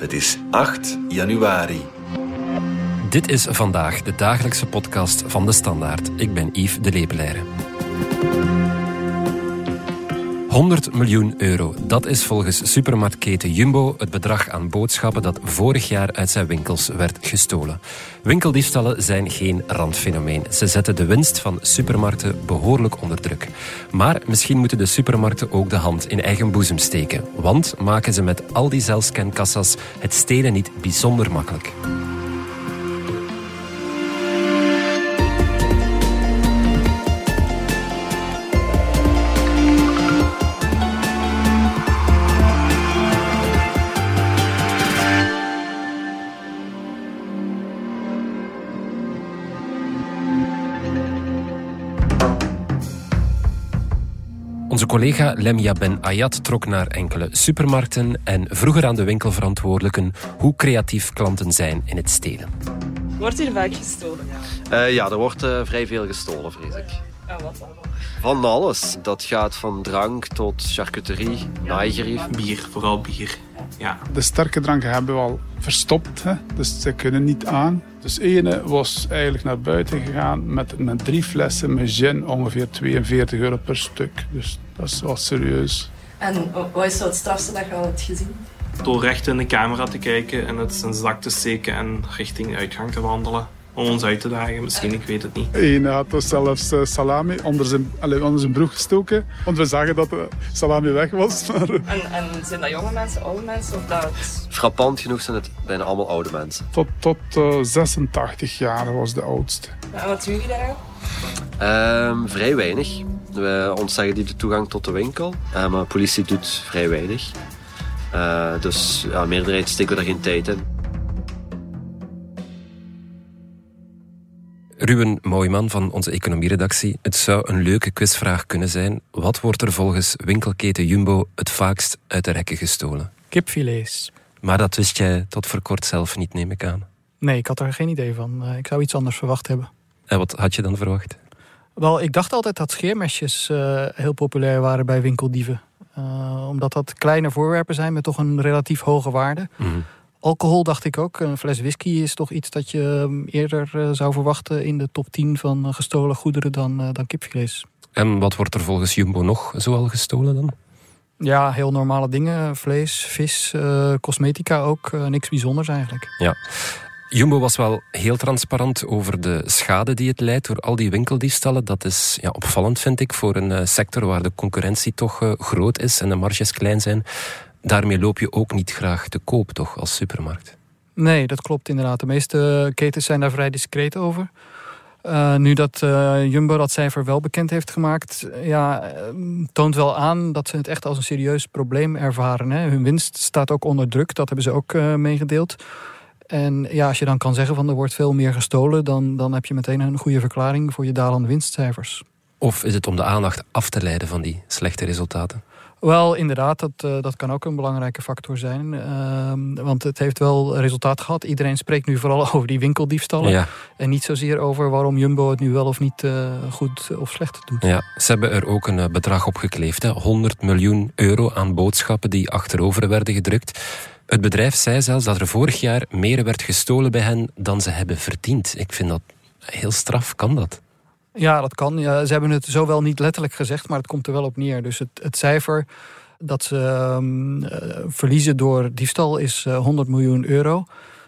Het is 8 januari. Dit is vandaag de dagelijkse podcast van De Standaard. Ik ben Yves de Lepelaire. 100 miljoen euro. Dat is volgens supermarktketen Jumbo het bedrag aan boodschappen dat vorig jaar uit zijn winkels werd gestolen. Winkeldiefstallen zijn geen randfenomeen. Ze zetten de winst van supermarkten behoorlijk onder druk. Maar misschien moeten de supermarkten ook de hand in eigen boezem steken. Want maken ze met al die zelfscankassas het stelen niet bijzonder makkelijk. Collega Lemia Ben Ayat trok naar enkele supermarkten en vroeg er aan de winkelverantwoordelijken hoe creatief klanten zijn in het stelen. Wordt hier vaak gestolen? Uh, ja, er wordt uh, vrij veel gestolen, vrees ik. En wat dan? Van alles. Dat gaat van drank tot charcuterie, naaigerief. Bier, vooral bier. Ja. De sterke dranken hebben we al verstopt, hè? dus ze kunnen niet aan. Dus ene was eigenlijk naar buiten gegaan met, met drie flessen met gin, ongeveer 42 euro per stuk. Dus dat is wel serieus. En wat is zo het strafste dat je al hebt gezien? Door recht in de camera te kijken en het zijn zak te steken en richting de uitgang te wandelen. Om ons uit te dagen, misschien, ik weet het niet. Eén had dus zelfs uh, salami onder zijn, allez, onder zijn broek gestoken. Want we zagen dat de salami weg was. En, en zijn dat jonge mensen, oude mensen? Of dat... Frappant genoeg zijn het bijna allemaal oude mensen. Tot, tot uh, 86 jaar was de oudste. En wat doen jullie daaraan? Um, vrij weinig. We ontzeggen die de toegang tot de winkel. Uh, maar de politie doet vrij weinig. Uh, dus ja, meerderheid steken we daar geen tijd in. Ruben Mooiman van onze economieredactie. Het zou een leuke quizvraag kunnen zijn. Wat wordt er volgens winkelketen Jumbo het vaakst uit de rekken gestolen? Kipfilets. Maar dat wist jij tot voor kort zelf niet, neem ik aan. Nee, ik had er geen idee van. Ik zou iets anders verwacht hebben. En wat had je dan verwacht? Wel, ik dacht altijd dat scheermesjes uh, heel populair waren bij winkeldieven. Uh, omdat dat kleine voorwerpen zijn met toch een relatief hoge waarde. Mhm. Alcohol dacht ik ook. Een fles whisky is toch iets dat je eerder uh, zou verwachten in de top 10 van gestolen goederen dan, dan kipfilets. En wat wordt er volgens Jumbo nog zoal gestolen dan? Ja, heel normale dingen. Vlees, vis, uh, cosmetica ook. Uh, niks bijzonders eigenlijk. Ja. Jumbo was wel heel transparant over de schade die het leidt door al die winkeldiefstallen. Dat is ja, opvallend, vind ik, voor een sector waar de concurrentie toch groot is en de marges klein zijn. Daarmee loop je ook niet graag te koop, toch, als supermarkt? Nee, dat klopt inderdaad. De meeste ketens zijn daar vrij discreet over. Uh, nu dat uh, Jumbo dat cijfer wel bekend heeft gemaakt, ja, toont wel aan dat ze het echt als een serieus probleem ervaren. Hè. Hun winst staat ook onder druk, dat hebben ze ook uh, meegedeeld. En ja, als je dan kan zeggen van er wordt veel meer gestolen, dan, dan heb je meteen een goede verklaring voor je dalende winstcijfers. Of is het om de aandacht af te leiden van die slechte resultaten? Wel, inderdaad, dat, uh, dat kan ook een belangrijke factor zijn. Uh, want het heeft wel resultaat gehad. Iedereen spreekt nu vooral over die winkeldiefstallen. Ja. En niet zozeer over waarom Jumbo het nu wel of niet uh, goed of slecht doet. Ja, ze hebben er ook een bedrag op gekleefd. Hè. 100 miljoen euro aan boodschappen die achterover werden gedrukt. Het bedrijf zei zelfs dat er vorig jaar meer werd gestolen bij hen dan ze hebben verdiend. Ik vind dat heel straf. Kan dat? Ja, dat kan. Ja, ze hebben het zowel niet letterlijk gezegd, maar het komt er wel op neer. Dus het, het cijfer dat ze um, uh, verliezen door diefstal is uh, 100 miljoen euro.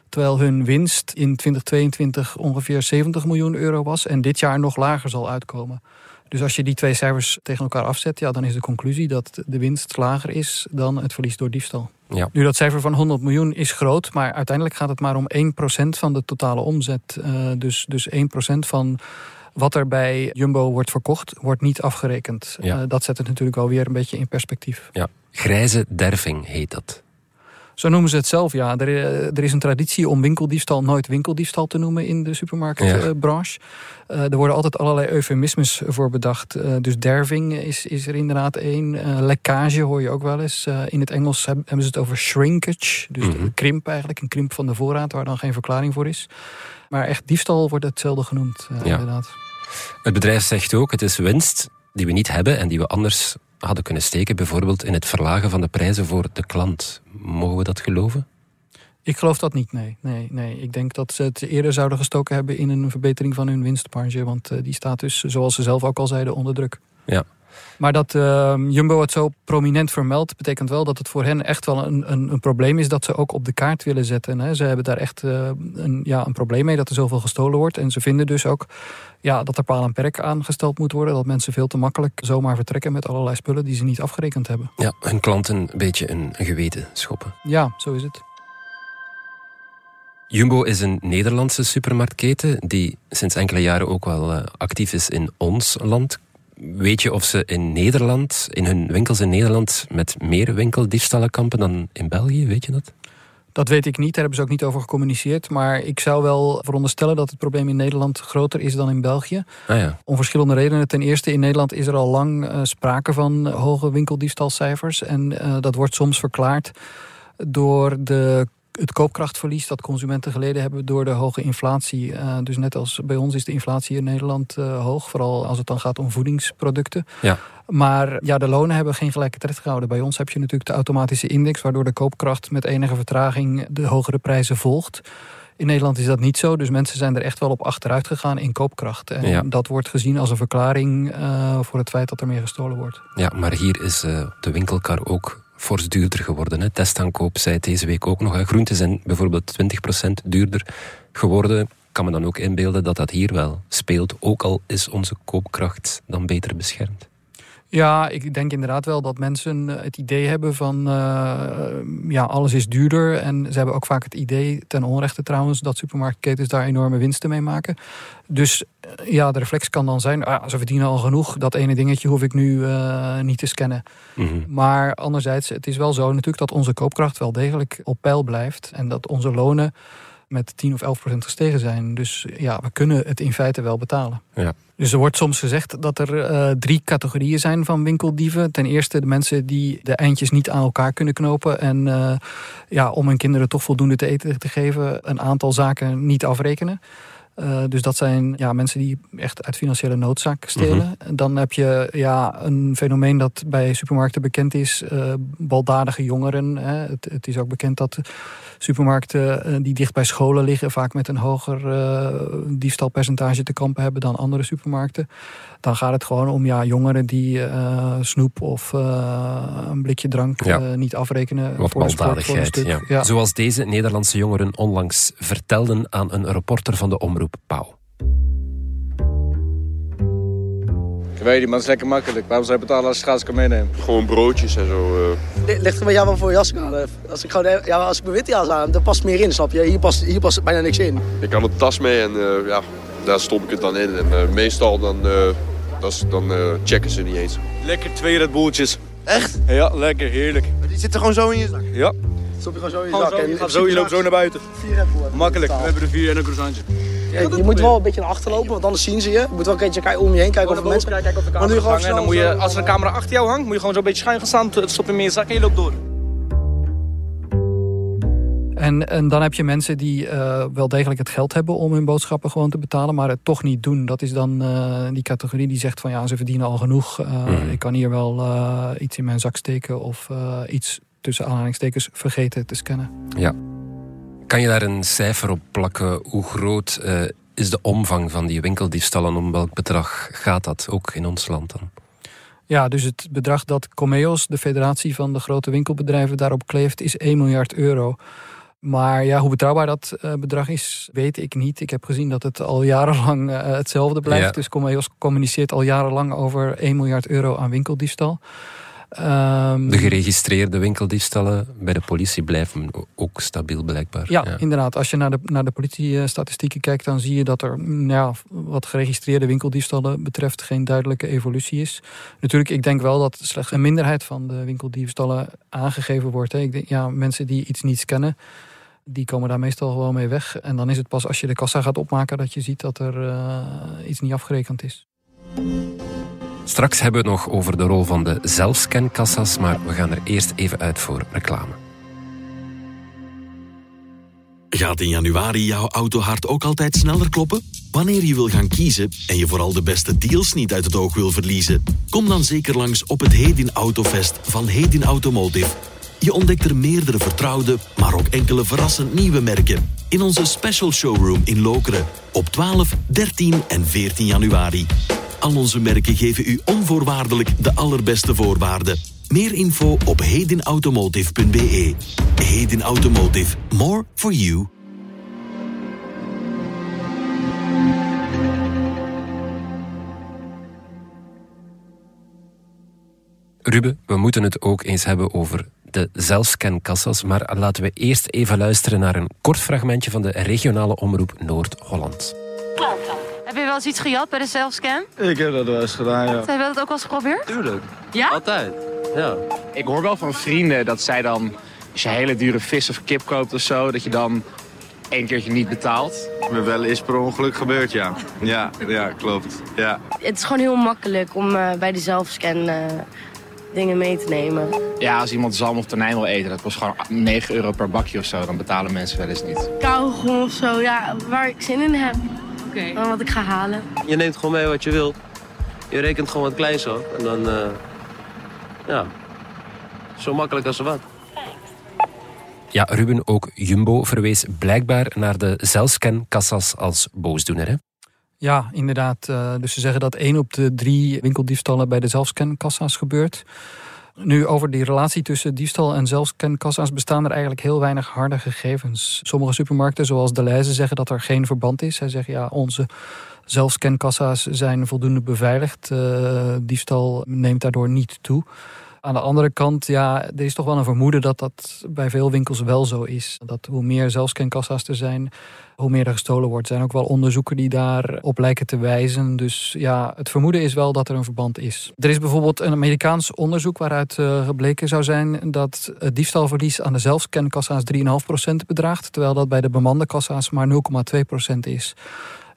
Terwijl hun winst in 2022 ongeveer 70 miljoen euro was. En dit jaar nog lager zal uitkomen. Dus als je die twee cijfers tegen elkaar afzet, ja, dan is de conclusie dat de winst lager is dan het verlies door diefstal. Ja. Nu, dat cijfer van 100 miljoen is groot, maar uiteindelijk gaat het maar om 1% van de totale omzet. Uh, dus, dus 1% van wat er bij Jumbo wordt verkocht, wordt niet afgerekend. Ja. Uh, dat zet het natuurlijk alweer een beetje in perspectief. Ja. Grijze derving heet dat. Zo noemen ze het zelf, ja. Er, er, is een traditie om winkeldiefstal nooit winkeldiefstal te noemen in de supermarktbranche. Ja. Uh, er worden altijd allerlei eufemismes voor bedacht. Uh, dus derving is, is er inderdaad één. Uh, lekkage hoor je ook wel eens. in het Engels hebben, hebben ze het over shrinkage. Dus een krimp eigenlijk, een krimp van de voorraad waar dan geen verklaring voor is. Maar echt diefstal wordt hetzelfde genoemd, Ja. inderdaad. Het bedrijf zegt ook, het is winst die we niet hebben en die we anders hadden kunnen steken. Bijvoorbeeld in het verlagen van de prijzen voor de klant. Mogen we dat geloven? Ik geloof dat niet, nee. nee, nee. Ik denk dat ze het eerder zouden gestoken hebben in een verbetering van hun winstmarge. Want uh, die staat dus, zoals ze zelf ook al zeiden, onder druk. Ja. Maar dat uh, Jumbo het zo prominent vermeldt, betekent wel dat het voor hen echt wel een, een, een probleem is dat ze ook op de kaart willen zetten. Hè. Ze hebben daar echt uh, een, ja, een probleem mee dat er zoveel gestolen wordt. En ze vinden dus ook ja, dat er paal en perk aangesteld moet worden. Dat mensen veel te makkelijk zomaar vertrekken met allerlei spullen die ze niet afgerekend hebben. Ja, hun klanten een beetje een geweten schoppen. Ja, zo is het. Jumbo is een Nederlandse supermarktketen die sinds enkele jaren ook wel uh, actief is in ons land. Weet je of ze in Nederland, in hun winkels in Nederland, met meer winkeldiefstallen kampen dan in België? Weet je dat? Dat weet ik niet, daar hebben ze ook niet over gecommuniceerd. Maar ik zou wel veronderstellen dat het probleem in Nederland groter is dan in België. Ah ja. Om verschillende redenen. Ten eerste, in Nederland is er al lang uh, sprake van hoge winkeldiefstalcijfers. En uh, dat wordt soms verklaard door de het koopkrachtverlies dat consumenten geleden hebben door de hoge inflatie. Uh, dus net als bij ons is de inflatie in Nederland uh, hoog, vooral als het dan gaat om voedingsproducten. Ja. Maar ja, de lonen hebben geen gelijke tred gehouden. Bij ons heb je natuurlijk de automatische index, waardoor de koopkracht met enige vertraging de hogere prijzen volgt. In Nederland is dat niet zo, dus mensen zijn er echt wel op achteruit gegaan in koopkracht. En ja. dat wordt gezien als een verklaring uh, voor het feit dat er meer gestolen wordt. Ja, maar hier is de winkelkar ook fors duurder geworden. Hè. Testaankoop zei deze week ook nog. Groenten zijn bijvoorbeeld 20% duurder geworden. Kan me dan ook inbeelden dat dat hier wel speelt. Ook al is onze koopkracht dan beter beschermd. Ja, ik denk inderdaad wel dat mensen het idee hebben van uh, ja, alles is duurder. En ze hebben ook vaak het idee, ten onrechte trouwens, dat supermarktketens daar enorme winsten mee maken. Dus ja, de reflex kan dan zijn, ah, ze verdienen al genoeg. Dat ene dingetje hoef ik nu uh, niet te scannen. Mm -hmm. Maar anderzijds, het is wel zo natuurlijk dat onze koopkracht wel degelijk op peil blijft. En dat onze lonen met 10 of 11 procent gestegen zijn. Dus ja, we kunnen het in feite wel betalen. Ja. Dus er wordt soms gezegd dat er uh, drie categorieën zijn van winkeldieven. Ten eerste de mensen die de eindjes niet aan elkaar kunnen knopen. En uh, ja, om hun kinderen toch voldoende te eten te geven, een aantal zaken niet afrekenen. Uh, dus dat zijn ja, mensen die echt uit financiële noodzaak stelen. Mm -hmm. Dan heb je ja, een fenomeen dat bij supermarkten bekend is. Uh, baldadige jongeren. Hè. Het, het, is ook bekend dat supermarkten uh, die dicht bij scholen liggen... vaak met een hoger diefstalpercentage te kampen hebben dan andere supermarkten. Dan gaat het gewoon om ja, jongeren die snoep of een blikje drank ja. niet afrekenen. Wat voor baldadigheid, een ja. ja. Zoals deze Nederlandse jongeren onlangs vertelden aan een reporter van de Omroep Pauw. Ik weet niet, maar het is lekker makkelijk. Waarom zou je betalen als je gratis kan meenemen? Gewoon broodjes en zo. Uh. Ligt er bij jou wel voor je jas aan. Als ik, gewoon, ja, als ik mijn witte jas aan, dan past meer in, snap je? Hier past, hier past bijna niks in. Ik kan een tas mee en uh, ja, daar stop ik het dan in. En uh, meestal dan, dat, dan checken ze niet eens. Lekker twee Red Bulltjes. Echt? Ja, lekker, heerlijk. Maar die zitten gewoon zo in je zak? Ja. Stop je gewoon zo in je Gewoon zak? zo, je, gaat zo, je loopt zo naar buiten. Vier Red. Makkelijk, we hebben er vier en een croissantje. Ja, je moet wel een beetje naar achter lopen, want anders zien ze je. Je moet wel een keertje om je heen kijken of er mensen... kijken of de Maar nu camera gewoon hangt. En dan moet je, als er een camera achter jou hangt, moet je gewoon zo'n beetje schuin gaan staan. Stop je meer in je zak en je loopt door. En, en dan heb je mensen die uh, wel degelijk het geld hebben om hun boodschappen gewoon te betalen, maar het toch niet doen. Dat is dan uh, die categorie die zegt van ja, ze verdienen al genoeg. Uh, Mhm. Ik kan hier wel uh, iets in mijn zak steken of uh, iets tussen aanhalingstekens vergeten te scannen. Ja. Kan je daar een cijfer op plakken? Hoe groot uh, is de omvang van die winkeldiefstallen? Om welk bedrag gaat dat ook in ons land dan? Ja, dus het bedrag dat Comeos, de federatie van de grote winkelbedrijven, daarop kleeft, is 1 miljard euro. Maar ja, hoe betrouwbaar dat uh, bedrag is, weet ik niet. Ik heb gezien dat het al jarenlang uh, hetzelfde blijft. Ja. Dus Comeos communiceert al jarenlang over 1 miljard euro aan winkeldiefstal. Um, de geregistreerde winkeldiefstallen bij de politie blijven ook stabiel blijkbaar. Ja, ja. inderdaad. Als je naar de, naar de politiestatistieken kijkt, dan zie je dat er ja, wat geregistreerde winkeldiefstallen betreft geen duidelijke evolutie is. Natuurlijk, ik denk wel dat slechts een minderheid van de winkeldiefstallen aangegeven wordt. Hè. Ik denk, ja, mensen die iets niet scannen, die komen daar meestal gewoon mee weg. En dan is het pas als je de kassa gaat opmaken dat je ziet dat er uh, iets niet afgerekend is. Straks hebben we het nog over de rol van de zelfscankassa's, maar we gaan er eerst even uit voor reclame. Gaat in januari jouw autohart ook altijd sneller kloppen? Wanneer je wil gaan kiezen en je vooral de beste deals niet uit het oog wil verliezen, kom dan zeker langs op het Hedin Autofest van Hedin Automotive. Je ontdekt er meerdere vertrouwde, maar ook enkele verrassend nieuwe merken. In onze special showroom in Lokeren. Op 12, 13 en 14 januari. Al onze merken geven u onvoorwaardelijk de allerbeste voorwaarden. Meer info op hedenautomotive.be. Heden Automotive. More for you. Ruben, we moeten het ook eens hebben over de zelfscankassas. Maar laten we eerst even luisteren naar een kort fragmentje van de regionale omroep Noord-Holland. Heb je wel eens iets gejat bij de zelfscan? Ik heb dat wel eens gedaan, ja. Heb je dat ook wel eens geprobeerd? Tuurlijk. Ja? Altijd. Ja. Ik hoor wel van vrienden dat zij dan, als je hele dure vis of kip koopt of zo, dat je dan één keertje niet betaalt. Me wel eens per ongeluk gebeurd, ja. Ja, ja klopt. Ja. Het is gewoon heel makkelijk om uh, bij de zelfscan uh, dingen mee te nemen. Ja, als iemand zalm of tonijn wil eten, dat kost gewoon 9 euro per bakje of zo. Dan betalen mensen wel eens niet. Kauwgom of zo, ja, waar ik zin in heb. Oké. Okay. Dan wat ik ga halen. Je neemt gewoon mee wat je wilt. Je rekent gewoon wat kleins op. En dan, uh, ja, zo makkelijk als wat. Ja, Ruben, ook Jumbo verwees blijkbaar naar de zelfscankassas als boosdoener. Hè? Ja, inderdaad. Dus ze zeggen dat één op de drie winkeldiefstallen bij de zelfscankassa's gebeurt. Nu, over die relatie tussen diefstal en zelfscankassa's bestaan er eigenlijk heel weinig harde gegevens. Sommige supermarkten, zoals De Leize, zeggen dat er geen verband is. Zij zeggen ja, onze zelfscankassa's zijn voldoende beveiligd. Uh, diefstal neemt daardoor niet toe. Aan de andere kant, ja, er is toch wel een vermoeden dat dat bij veel winkels wel zo is. Dat hoe meer zelfscankassa's er zijn, hoe meer er gestolen wordt. Er zijn ook wel onderzoeken die daarop lijken te wijzen. Dus ja, het vermoeden is wel dat er een verband is. Er is bijvoorbeeld een Amerikaans onderzoek waaruit uh, gebleken zou zijn dat het diefstalverlies aan de zelfscankassa's 3,5% bedraagt, terwijl dat bij de bemande kassa's maar 0,2% is.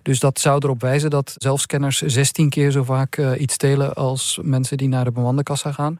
Dus dat zou erop wijzen dat zelfscanners 16 keer zo vaak uh, iets stelen als mensen die naar de bemande kassa gaan.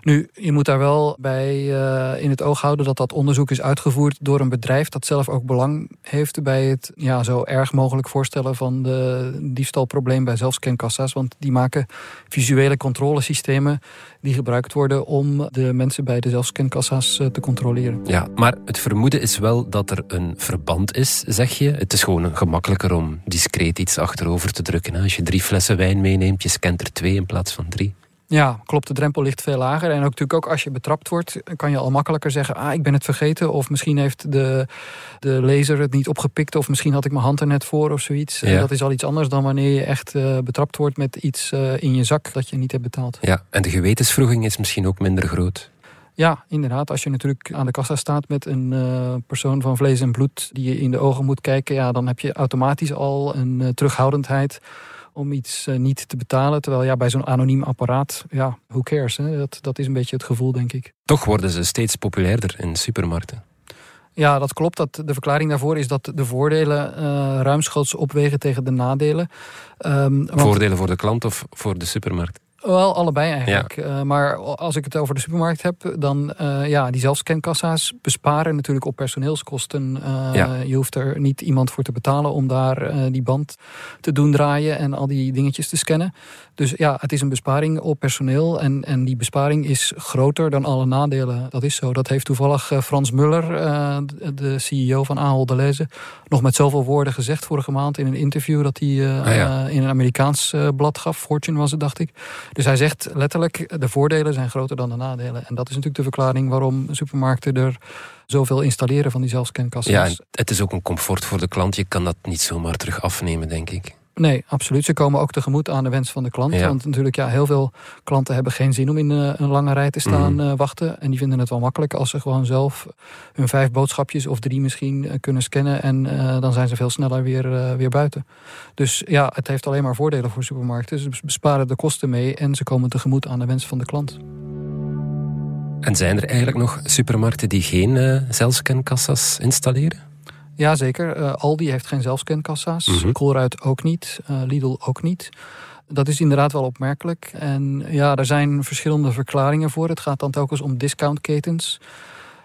Nu, je moet daar wel bij uh, in het oog houden dat dat onderzoek is uitgevoerd door een bedrijf dat zelf ook belang heeft bij het ja, zo erg mogelijk voorstellen van de diefstalprobleem bij zelfscankassa's. Want die maken visuele controlesystemen die gebruikt worden om de mensen bij de zelfscankassa's uh, te controleren. Ja, maar het vermoeden is wel dat er een verband is, zeg je. Het is gewoon gemakkelijker om discreet iets achterover te drukken. Als je drie flessen wijn meeneemt, je scant er twee in plaats van drie. Ja, klopt. De drempel ligt veel lager. En ook natuurlijk ook als je betrapt wordt, kan je al makkelijker zeggen: Ah, ik ben het vergeten. Of misschien heeft de, de lezer het niet opgepikt. Of misschien had ik mijn hand er net voor of zoiets. Ja. Dat is al iets anders dan wanneer je echt uh, betrapt wordt met iets uh, in je zak dat je niet hebt betaald. Ja, en de gewetensvroeging is misschien ook minder groot. Ja, inderdaad. Als je natuurlijk aan de kassa staat met een uh, persoon van vlees en bloed die je in de ogen moet kijken, ja, dan heb je automatisch al een terughoudendheid om iets uh, niet te betalen. Terwijl ja, bij zo'n anoniem apparaat, ja, who cares? Hè? Dat, dat is een beetje het gevoel, denk ik. Toch worden ze steeds populairder in supermarkten. Ja, dat klopt. Dat, de verklaring daarvoor is dat de voordelen uh, ruimschoots opwegen tegen de nadelen. Um, want... Voordelen voor de klant of voor de supermarkt? Wel, allebei eigenlijk. Ja. Uh, maar als ik het over de supermarkt heb, dan uh, ja, die zelfscankassa's besparen natuurlijk op personeelskosten. Uh, ja. Je hoeft er niet iemand voor te betalen om daar die band te doen draaien en al die dingetjes te scannen. Dus ja, het is een besparing op personeel en, en die besparing is groter dan alle nadelen. Dat is zo. Dat heeft toevallig Frans Muller, de CEO van Ahold Delhaize, nog met zoveel woorden gezegd vorige maand in een interview dat hij ah, ja. in een Amerikaans blad gaf. Fortune was het, dacht ik. Dus hij zegt letterlijk, de voordelen zijn groter dan de nadelen. En dat is natuurlijk de verklaring waarom supermarkten er zoveel installeren van die zelfscankassa's. Ja, het is ook een comfort voor de klant. Je kan dat niet zomaar terug afnemen, denk ik. Nee, absoluut. Ze komen ook tegemoet aan de wens van de klant. Ja. Want natuurlijk, ja, heel veel klanten hebben geen zin om in uh, een lange rij te staan mm. uh, wachten. En die vinden het wel makkelijk als ze gewoon zelf hun vijf boodschapjes of drie misschien uh, kunnen scannen. En dan zijn ze veel sneller weer, weer buiten. Dus ja, het heeft alleen maar voordelen voor supermarkten. Ze besparen de kosten mee en ze komen tegemoet aan de wens van de klant. En zijn er eigenlijk nog supermarkten die geen zelfscankassa's installeren? Jazeker. Uh, Aldi heeft geen zelfscankassa's. Mm -hmm. Colruyt ook niet. Uh, Lidl ook niet. Dat is inderdaad wel opmerkelijk. En ja, er zijn verschillende verklaringen voor. Het gaat dan telkens om discountketens.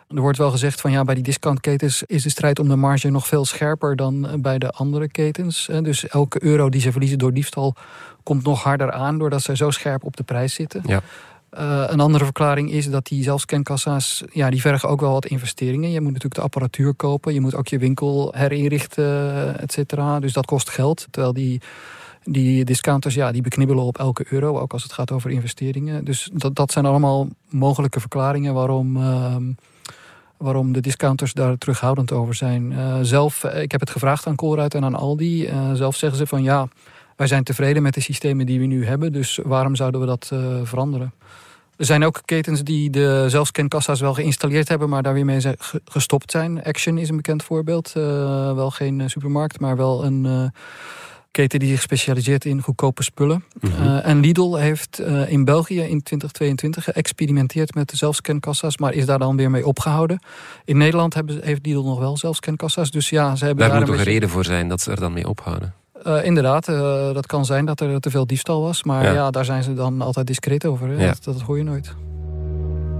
Er wordt wel gezegd van ja, bij die discountketens is de strijd om de marge nog veel scherper dan bij de andere ketens. Dus elke euro die ze verliezen door diefstal komt nog harder aan doordat ze zo scherp op de prijs zitten. Ja. Uh, een andere verklaring is dat die zelfscankassa's, ja, die vergen ook wel wat investeringen. Je moet natuurlijk de apparatuur kopen, je moet ook je winkel herinrichten, et cetera. Dus dat kost geld. Terwijl die, die discounters, ja, die beknibbelen op elke euro, ook als het gaat over investeringen. Dus dat, dat zijn allemaal mogelijke verklaringen waarom, uh, waarom de discounters daar terughoudend over zijn. Uh, zelf, ik heb het gevraagd aan Colruyt en aan Aldi. zelf zeggen ze van ja, wij zijn tevreden met de systemen die we nu hebben, dus waarom zouden we dat veranderen? Er zijn ook ketens die de zelfscankassa's wel geïnstalleerd hebben, maar daar weer mee gestopt zijn. Action is een bekend voorbeeld. Uh, wel geen supermarkt, maar wel een uh, keten die zich specialiseert in goedkope spullen. Mm -hmm. uh, en Lidl heeft in België in 2022 geëxperimenteerd met de zelfscankassa's, maar is daar dan weer mee opgehouden. In Nederland hebben, heeft Lidl nog wel zelfscankassa's. Dus ja, ze hebben daar, daar moet toch een reden voor zijn dat ze er dan mee ophouden? Uh, inderdaad, uh, dat kan zijn dat er te veel diefstal was. Maar ja, ja daar zijn ze dan altijd discreet over. Ja. Dat, dat, hoor je nooit.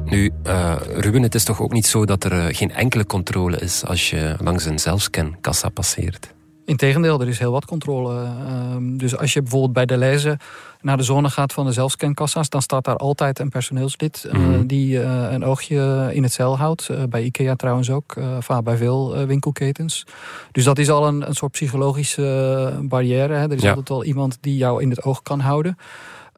Nu, uh, Ruben, het is toch ook niet zo dat er geen enkele controle is als je langs een zelfscankassa passeert? Integendeel, er is heel wat controle. Ehm, dus als je bijvoorbeeld bij de lijzen naar de zone gaat van de zelfscankassa's, dan staat daar altijd een personeelslid mm. die een oogje in het zeil houdt. bij IKEA trouwens ook, vaak bij veel winkelketens. Dus dat is al een, een soort psychologische barrière. Hè. Er is ja. altijd wel iemand die jou in het oog kan houden.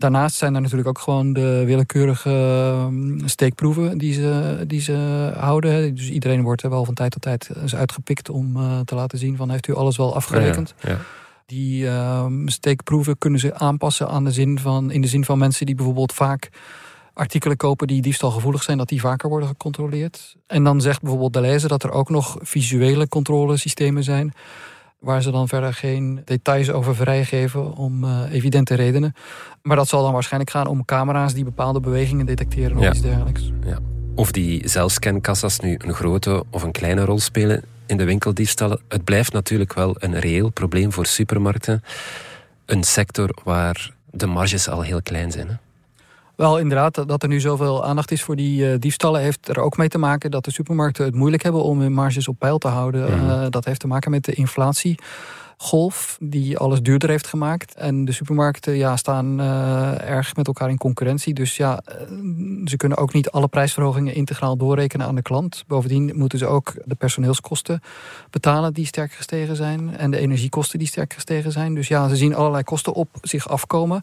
Daarnaast zijn er natuurlijk ook gewoon de willekeurige ehm, steekproeven die ze, die ze houden. Dus iedereen wordt er wel van tijd tot tijd eens uitgepikt om uh, te laten zien van heeft u alles wel afgerekend. Ja, ja. Die uh, steekproeven kunnen ze aanpassen aan de zin van, in de zin van mensen die bijvoorbeeld vaak artikelen kopen die diefstalgevoelig zijn, dat die vaker worden gecontroleerd. En dan zegt bijvoorbeeld de lezer dat er ook nog visuele controlesystemen zijn waar ze dan verder geen details over vrijgeven om uh, evidente redenen. Maar dat zal dan waarschijnlijk gaan om camera's die bepaalde bewegingen detecteren of ja. iets dergelijks. Ja. Of die zelfscankassas nu een grote of een kleine rol spelen in de winkeldiefstallen. Het blijft natuurlijk wel een reëel probleem voor supermarkten. Een sector waar de marges al heel klein zijn. Hè? Wel, inderdaad, dat er nu zoveel aandacht is voor die uh, diefstallen... heeft er ook mee te maken dat de supermarkten het moeilijk hebben... om hun marges op peil te houden. Mm. Uh, dat heeft te maken met de inflatiegolf die alles duurder heeft gemaakt. En de supermarkten ja, staan uh, erg met elkaar in concurrentie. Dus ja, ze kunnen ook niet alle prijsverhogingen integraal doorrekenen aan de klant. Bovendien moeten ze ook de personeelskosten betalen die sterk gestegen zijn. En de energiekosten die sterk gestegen zijn. Dus ja, ze zien allerlei kosten op zich afkomen...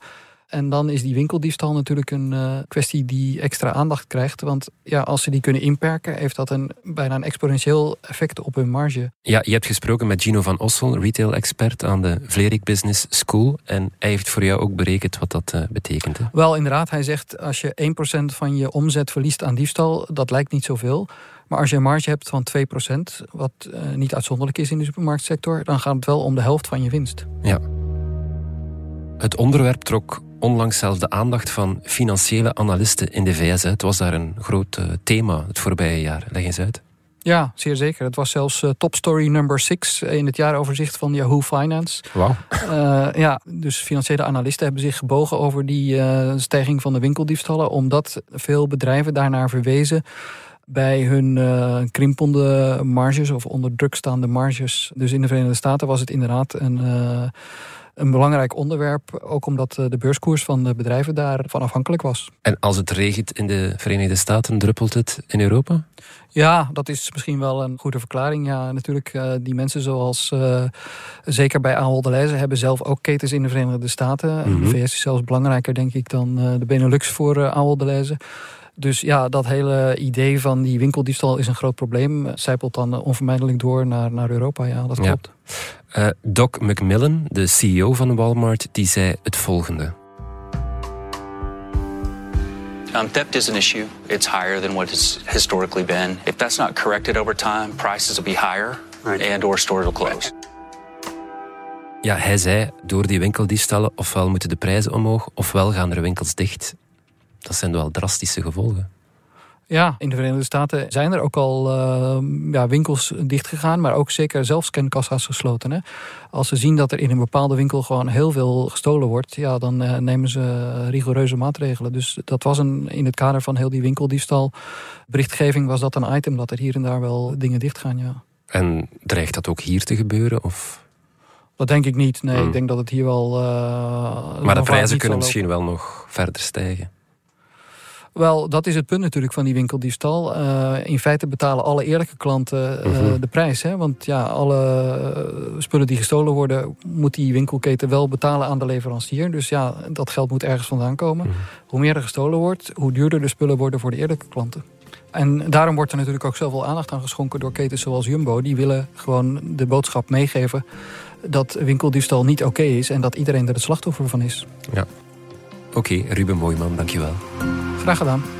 En dan is die winkeldiefstal natuurlijk een uh, kwestie die extra aandacht krijgt. Want ja, als ze die kunnen inperken, heeft dat een, bijna een exponentieel effect op hun marge. Ja, je hebt gesproken met Gino van Ossel, retail-expert aan de Vlerik Business School. En hij heeft voor jou ook berekend wat dat uh, betekent. Hè? Wel, inderdaad. Hij zegt als je 1% van je omzet verliest aan diefstal, dat lijkt niet zoveel. Maar als je een marge hebt van 2%, wat uh, niet uitzonderlijk is in de supermarktsector, dan gaat het wel om de helft van je winst. Ja. Het onderwerp trok onlangs zelfs de aandacht van financiële analisten in de VS. Het was daar een groot uh, thema het voorbije jaar. Leg eens uit. Ja, zeer zeker. Het was zelfs uh, top story number 6 in het jaaroverzicht van Yahoo Finance. Wauw. Uh, ja, dus financiële analisten hebben zich gebogen over die uh, stijging van de winkeldiefstallen, omdat veel bedrijven daarnaar verwezen bij hun uh, krimpende marges of onder druk staande marges. Dus in de Verenigde Staten was het inderdaad een, uh, een belangrijk onderwerp. Ook omdat de beurskoers van de bedrijven daarvan afhankelijk was. En als het regent in de Verenigde Staten, druppelt het in Europa? Ja, dat is misschien wel een goede verklaring. Ja, natuurlijk, uh, die mensen zoals uh, zeker bij Ahold Delhaize hebben zelf ook ketens in de Verenigde Staten. Mm -hmm. De VS is zelfs belangrijker, denk ik, dan uh, de Benelux voor uh, Ahold Delhaize. Dus ja, dat hele idee van die winkeldiefstal is een groot probleem. Zijpelt dan onvermijdelijk door naar, naar Europa. Ja, dat klopt. Ja. Uh, Doc McMillan, de CEO van Walmart, die zei het volgende. Um, theft is an issue. It's higher than what it's historically been. If that's not corrected over time, prices will be higher and or stores will close. Ja, hij zei, door die winkeldiefstallen ofwel moeten de prijzen omhoog, ofwel gaan er winkels dicht. Dat zijn wel drastische gevolgen. Ja, in de Verenigde Staten zijn er ook al uh, ja, winkels dichtgegaan, maar ook zeker zelfscankassa's gesloten. Hè. Als ze zien dat er in een bepaalde winkel gewoon heel veel gestolen wordt, ja, dan uh, nemen ze rigoureuze maatregelen. Dus dat was een, in het kader van heel die winkeldiefstal berichtgeving was dat een item dat er hier en daar wel dingen dichtgaan. Ja. En dreigt dat ook hier te gebeuren? Of? Dat denk ik niet. Nee, hmm. ik denk dat het hier wel. Uh, maar de prijzen kunnen misschien wel nog verder stijgen. Wel, dat is het punt natuurlijk van die winkeldiefstal. Uh, in feite betalen alle eerlijke klanten uh, de prijs. Hè? Want ja, alle spullen die gestolen worden... moet die winkelketen wel betalen aan de leverancier. Dus ja, dat geld moet ergens vandaan komen. -hmm. Hoe meer er gestolen wordt, hoe duurder de spullen worden voor de eerlijke klanten. En daarom wordt er natuurlijk ook zoveel aandacht aan geschonken door ketens zoals Jumbo. Die willen gewoon de boodschap meegeven dat winkeldiefstal niet oké okay is... en dat iedereen er het slachtoffer van is. Ja. Oké, okay, Ruben Mooijman, dankjewel. Graag gedaan.